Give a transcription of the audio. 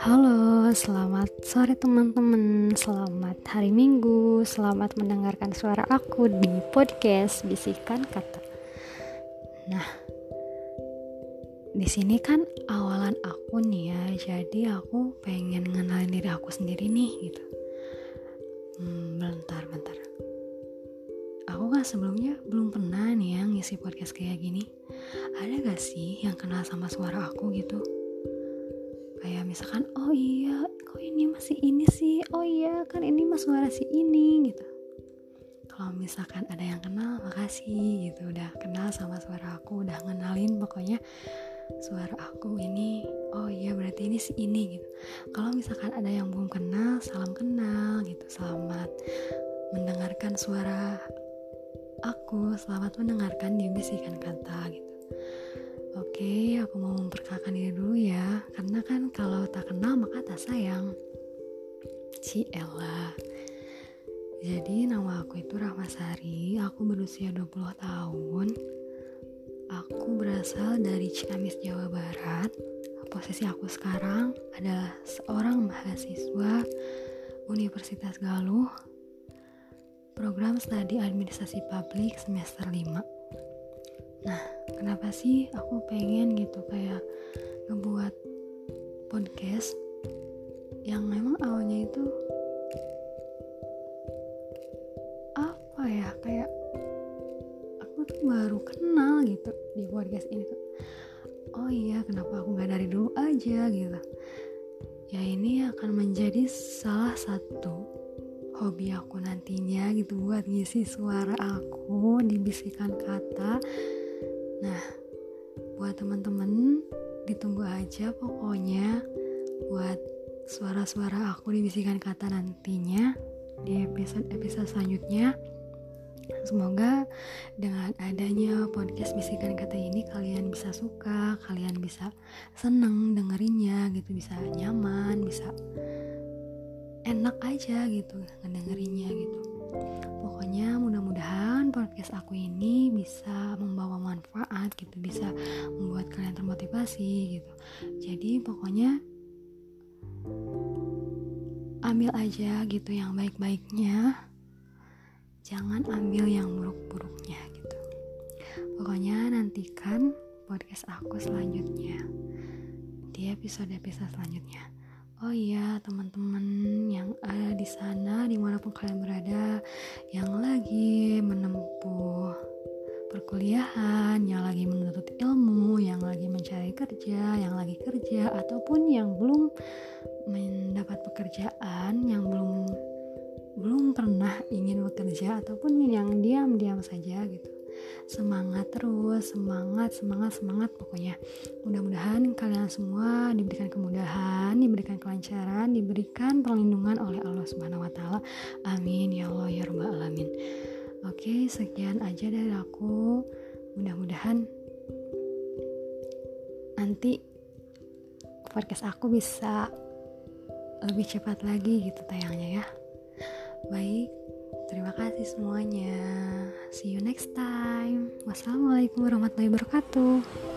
Halo, selamat sore teman-teman. Selamat hari Minggu. Selamat mendengarkan suara aku di podcast Bisikan Kata. Nah, di sini kan awalan aku nih ya. Jadi aku pengen ngenalin diri aku sendiri nih gitu. Hmm, bentar, bentar. Aku kan sebelumnya belum pernah nih ya ngisi podcast kayak gini. Ada gak sih yang kenal sama suara aku gitu? kayak misalkan oh iya kok ini masih ini sih? Oh iya kan ini mas suara si ini gitu. Kalau misalkan ada yang kenal makasih gitu. Udah kenal sama suara aku udah ngenalin pokoknya suara aku ini oh iya berarti ini si ini gitu. Kalau misalkan ada yang belum kenal salam kenal gitu. Selamat mendengarkan suara aku selamat mendengarkan di bisikan kata gitu Oke, aku mau memperkenalkan diri dulu ya. Karena kan kalau tak kenal maka tak sayang. Ciela Jadi nama aku itu Rahmasari Aku berusia 20 tahun. Aku berasal dari Ciamis, Jawa Barat. Posisi aku sekarang adalah seorang mahasiswa Universitas Galuh. Program Studi Administrasi Publik semester 5 Nah, kenapa sih aku pengen gitu kayak ngebuat podcast yang memang awalnya itu apa ya kayak aku tuh baru kenal gitu di podcast ini tuh. Oh iya kenapa aku nggak dari dulu aja gitu. Ya ini akan menjadi salah satu hobi aku nantinya gitu buat ngisi suara aku dibisikan kata Nah, buat teman-teman ditunggu aja pokoknya buat suara-suara aku dibisikan kata nantinya di episode-episode selanjutnya. Semoga dengan adanya podcast bisikan kata ini kalian bisa suka, kalian bisa seneng dengerinnya gitu, bisa nyaman, bisa enak aja gitu ngedengerinnya gitu. Pokoknya mudah-mudahan podcast aku ini bisa termotivasi gitu. Jadi pokoknya ambil aja gitu yang baik-baiknya. Jangan ambil yang buruk-buruknya gitu. Pokoknya nantikan podcast aku selanjutnya di episode-episode selanjutnya. Oh iya, teman-teman yang ada di sana, di mana pun kalian berada, yang lagi menempuh perkuliahan, yang lagi menuntut ilmu, yang lagi mencari kerja, yang lagi kerja, ataupun yang belum mendapat pekerjaan, yang belum belum pernah ingin bekerja, ataupun yang diam-diam saja gitu. Semangat terus semangat semangat semangat pokoknya. Mudah-mudahan kalian semua diberikan kemudahan diberikan kelancaran diberikan perlindungan oleh Allah Subhanahu Wa Taala. Amin. Ya Allah ya Rabbal alamin oke sekian aja dari aku mudah-mudahan nanti podcast aku bisa lebih cepat lagi gitu tayangnya ya baik Terima kasih semuanya. See you next time. Wassalamualaikum warahmatullahi wabarakatuh.